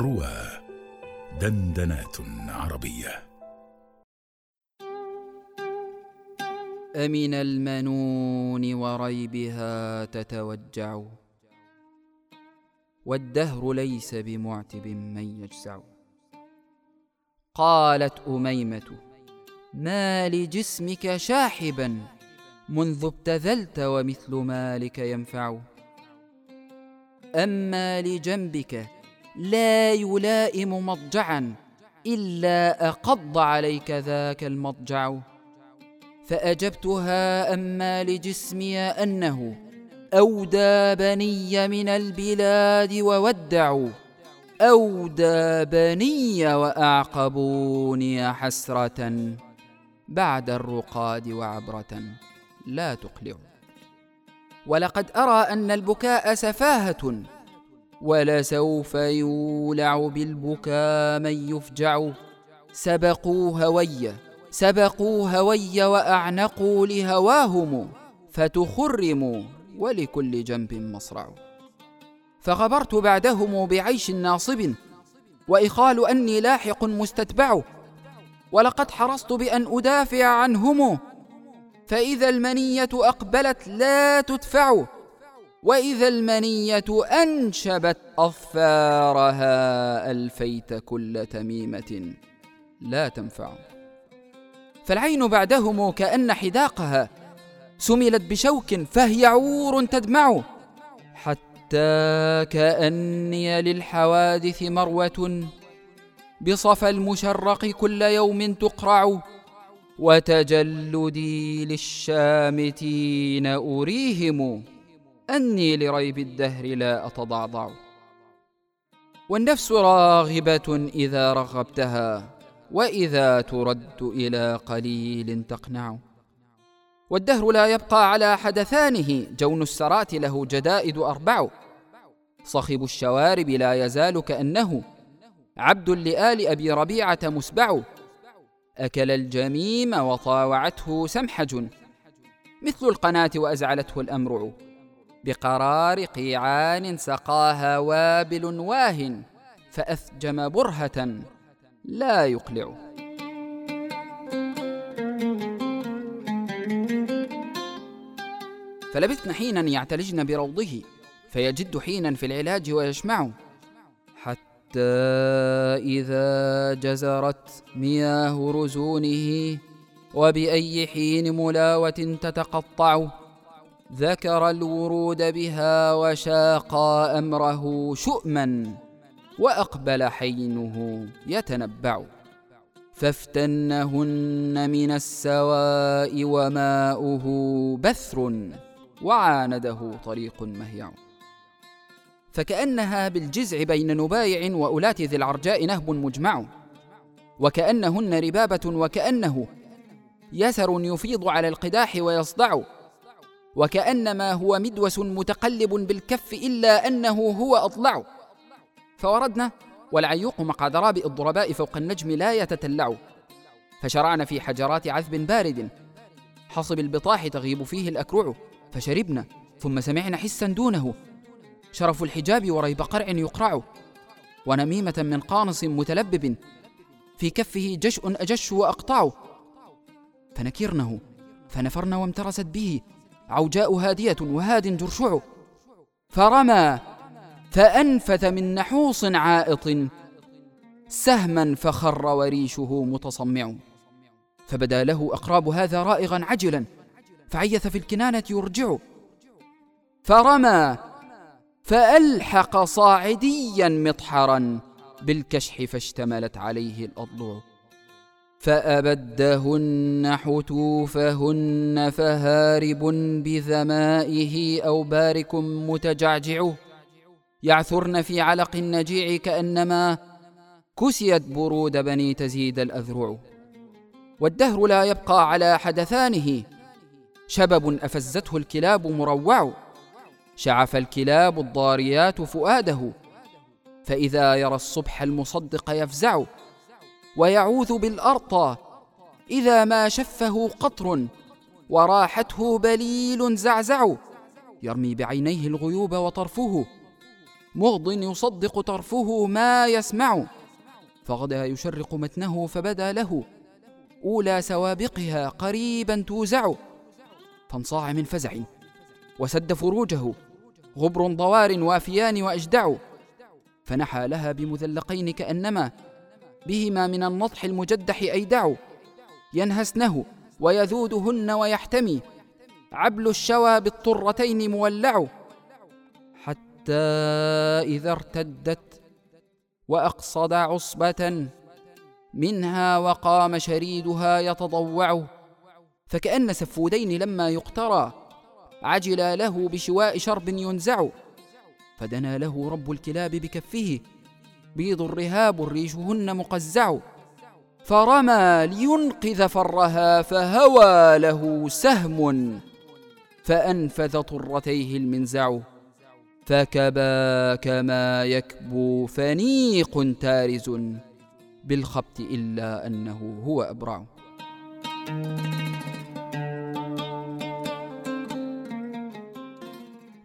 روى دندنات عربية. أمن المنون وريبها تتوجع والدهر ليس بمعتب من يجزع. قالت أميمة ما لجسمك شاحبا منذ ابتذلت ومثل مالك ينفع. أما لجنبك لا يلائم مضجعا إلا أقض عليك ذاك المضجع. فأجبتها أما لجسمي أنه أودى بني من البلاد وودعوا. أودى بني وأعقبوني حسرة بعد الرقاد وعبرة. لا تقلع ولقد أرى أن البكاء سفاهة. ولسوف يولع بالبكاء من يفجع. سبقوا هوي سبقوا هوي وأعنقوا لهواهم فتخرموا ولكل جنب مصرع. فغبرت بعدهم بعيش ناصب وإخال أني لاحق مستتبع. ولقد حرصت بأن أدافع عنهم فإذا المنية أقبلت لا تدفع. وإذا المنية أنشبت أظفارها ألفيت كل تميمة لا تنفع. فالعين بعدهم كأن حداقها سملت بشوك فهي عور تدمع حتى كأني للحوادث مروة. بصفى المشرق كل يوم تقرع وتجلدي للشامتين أريهم. أني لريب الدهر لا أتضعضع. والنفس راغبة إذا رغبتها وإذا ترد إلى قليل تقنع. والدهر لا يبقى على حدثانه جون السرات له جدائد أربع. صخب الشوارب لا يزال كأنه عبد لآل أبي ربيعة مسبع. أكل الجميم وطاوعته سمحج. مثل القناة وأزعلته الأمرع. بقرار قيعان سقاها وابل واه فأثجم برهة لا يقلع. فلبثن حينا يعتلجن بروضه فيجد حينا في العلاج ويشمع. حتى إذا جزرت مياه رزونه وبأي حين ملاوة تتقطع. ذكر الورود بها وشاقا أمره شؤما وأقبل حينه يتنبع. فافتنهن من السواء وماؤه بثر وعانده طريق مهيع. فكأنها بالجزع بين نبايع وأولاة ذي العرجاء نهب مجمع. وكأنهن ربابة وكأنه يسر يفيض على القداح ويصدع. وكأنما هو مدوس متقلب بالكف إلا أنه هو أضلع. فوردنا والعيوق مع ضرابئ الضرباء فوق النجم لا يتتلع. فشرعنا في حجرات عذب بارد. حصب البطاح تغيب فيه الأكرع فشربنا ثم سمعنا حسا دونه. شرف الحجاب وريب قرع يقرع. ونميمة من قانص متلبب. في كفه جشء أجش وأقطع. فنكرنه. فنفرنا وامترست به. عوجاء هادية وهاد جرشع فرمى فأنفث من نحوص عائط سهما فخر وريشه متصمع. فبدا له أقراب هذا رائغا عجلا فعيث في الكنانة يرجع. فرمى فألحق صاعديا مطحرا بالكشح فاشتملت عليه الأضلع. فأبدهن حتوفهن فهارب بذمائه أو بارك متجعجع يعثرن في علق النجيع كأنما كسيت برود بني تزيد الأذرع. والدهر لا يبقى على حدثانه. شبب أفزته الكلاب مروع. شعف الكلاب الضاريات فؤاده. فإذا يرى الصبح المصدق يفزع. ويعوذ بالأرطى إذا ما شفه قطر وراحته بليل زعزع يرمي بعينيه الغيوب وطرفه مغض يصدق طرفه ما يسمع فغدا يشرق متنه فبدا له أولى سوابقها قريبا توزع فانصاع من فزع وسد فروجه غبر ضوار وافيان وأجدع فنحى لها بمذلقين كأنما بهما من النطح المجدح أيدع ينهسنه ويذودهن ويحتمي عبل الشوى بالطرتين مولع حتى إذا ارتدت وأقصد عصبة منها وقام شريدها يتضوع فكأن سفودين لما يقترى عجلا له بشواء شرب ينزع فدنا له رب الكلاب بكفه بيض الرهاب ريشهن مقزع. فرمى لينقذ فرها فهوى له سهم. فأنفذ طرتيه المنزع. فكبا كما يكبو فنيق تارز. بالخبط إلا أنه هو أبرع.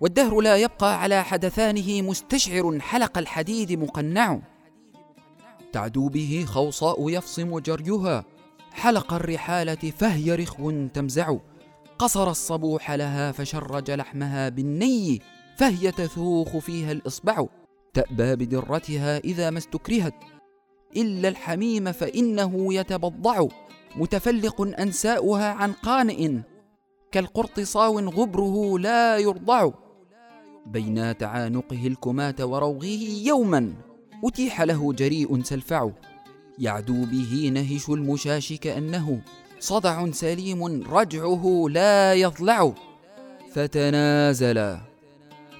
والدهر لا يبقى على حدثانه مستشعر حلق الحديد مقنع. تعدو به خوصاء يفصم جريها. حلق الرحالة فهي رخو تمزع. قصر الصبوح لها فشرج لحمها بالني. فهي تثوخ فيها الإصبع. تأبى بدرتها إذا ما استكرهت. إلا الحميم فإنه يتبضع. متفلق أنساؤها عن قانئ. كالقرط صاو غبره لا يرضع. بين تعانقه الكماة وروغه يوما أتيح له جريء سلفع. يعدو به نهش المشاش كأنه صدع سليم رجعه لا يضلع. فتنازلا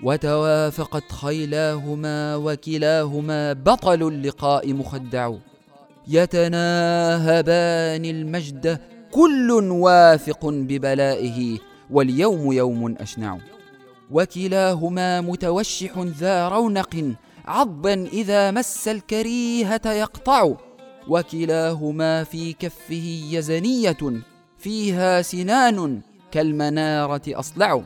وتوافقت خيلاهما وكلاهما بطل اللقاء مخدع. يتناهبان المجد كل واثق ببلائه واليوم يوم أشنع. وكلاهما متوشح ذا رونق عضبا إذا مس الكريهة يقطع. وكلاهما في كفه يزنية فيها سنان كالمنارة أصلع.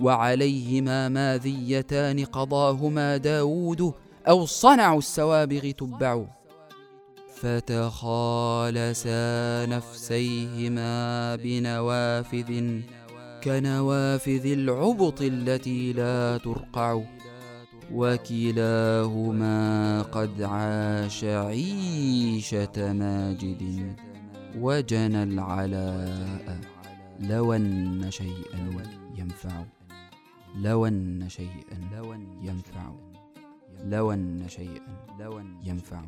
وعليهما ماذيتان قضاهما داود أو صنعوا السوابغ تبع. فتخالسا نفسيهما بنوافذ. كنوافذ العبط التي لا ترقع وكلاهما قد عاش عيشة ماجد وجنى العلاء لو أن شيئا ينفع لو أن شيئا ينفع لو أن شيئا ينفع